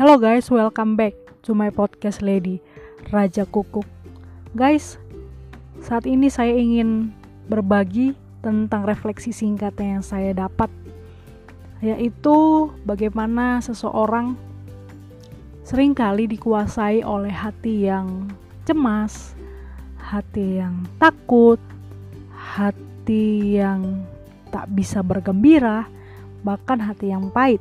Hello guys, welcome back to my podcast lady, Raja Kukuk. Guys, saat ini saya ingin berbagi tentang refleksi singkat yang saya dapat yaitu bagaimana seseorang sering kali dikuasai oleh hati yang cemas, hati yang takut, hati yang tak bisa bergembira, bahkan hati yang pahit.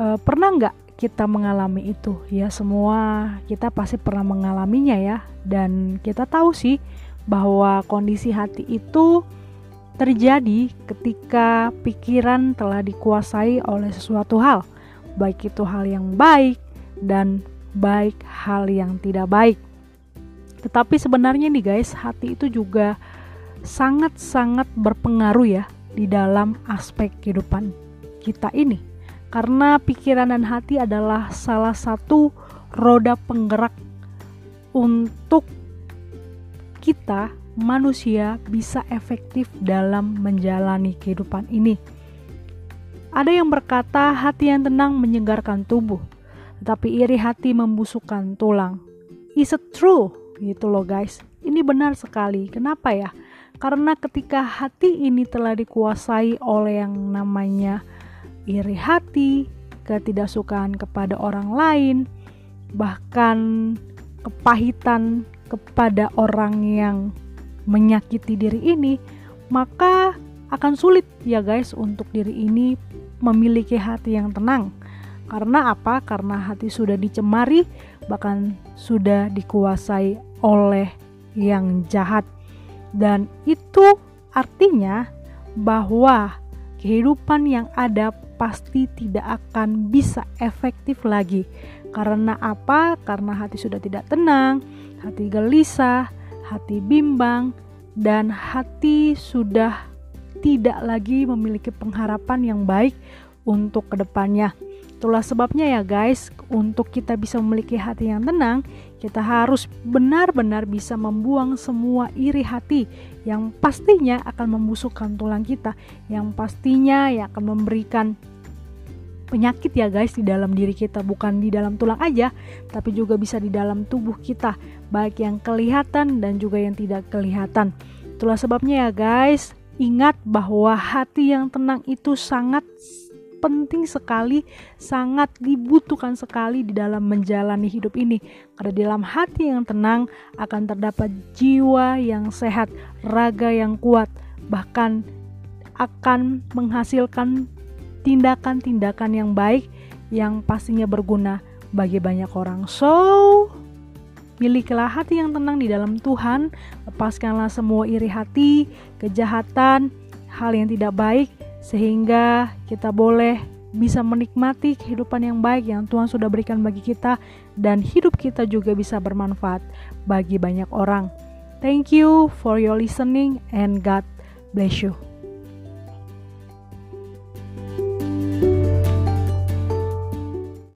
E, pernah nggak kita mengalami itu? Ya semua kita pasti pernah mengalaminya ya. Dan kita tahu sih bahwa kondisi hati itu terjadi ketika pikiran telah dikuasai oleh sesuatu hal, baik itu hal yang baik dan baik hal yang tidak baik. Tetapi sebenarnya nih guys, hati itu juga sangat-sangat berpengaruh ya di dalam aspek kehidupan kita ini. Karena pikiran dan hati adalah salah satu roda penggerak untuk kita manusia bisa efektif dalam menjalani kehidupan ini. Ada yang berkata hati yang tenang menyegarkan tubuh, tetapi iri hati membusukkan tulang. Is it true? Gitu loh guys. Ini benar sekali. Kenapa ya? Karena ketika hati ini telah dikuasai oleh yang namanya iri hati, ketidaksukaan kepada orang lain, bahkan kepahitan kepada orang yang menyakiti diri ini, maka akan sulit ya guys untuk diri ini memiliki hati yang tenang. Karena apa? Karena hati sudah dicemari, bahkan sudah dikuasai oleh yang jahat. Dan itu artinya bahwa kehidupan yang ada pasti tidak akan bisa efektif lagi. Karena apa? Karena hati sudah tidak tenang, hati gelisah, hati bimbang, dan hati sudah tidak lagi memiliki pengharapan yang baik untuk ke depannya. Itulah sebabnya ya guys, untuk kita bisa memiliki hati yang tenang, kita harus benar-benar bisa membuang semua iri hati yang pastinya akan membusukkan tulang kita, yang pastinya ya akan memberikan penyakit ya guys di dalam diri kita, bukan di dalam tulang aja, tapi juga bisa di dalam tubuh kita, baik yang kelihatan dan juga yang tidak kelihatan. Itulah sebabnya ya guys, ingat bahwa hati yang tenang itu sangat penting sekali, sangat dibutuhkan sekali di dalam menjalani hidup ini. Karena di dalam hati yang tenang akan terdapat jiwa yang sehat, raga yang kuat, bahkan akan menghasilkan tindakan-tindakan yang baik yang pastinya berguna bagi banyak orang. So, milikilah hati yang tenang di dalam Tuhan, lepaskanlah semua iri hati, kejahatan, hal yang tidak baik, sehingga kita boleh bisa menikmati kehidupan yang baik yang Tuhan sudah berikan bagi kita dan hidup kita juga bisa bermanfaat bagi banyak orang. Thank you for your listening and God bless you.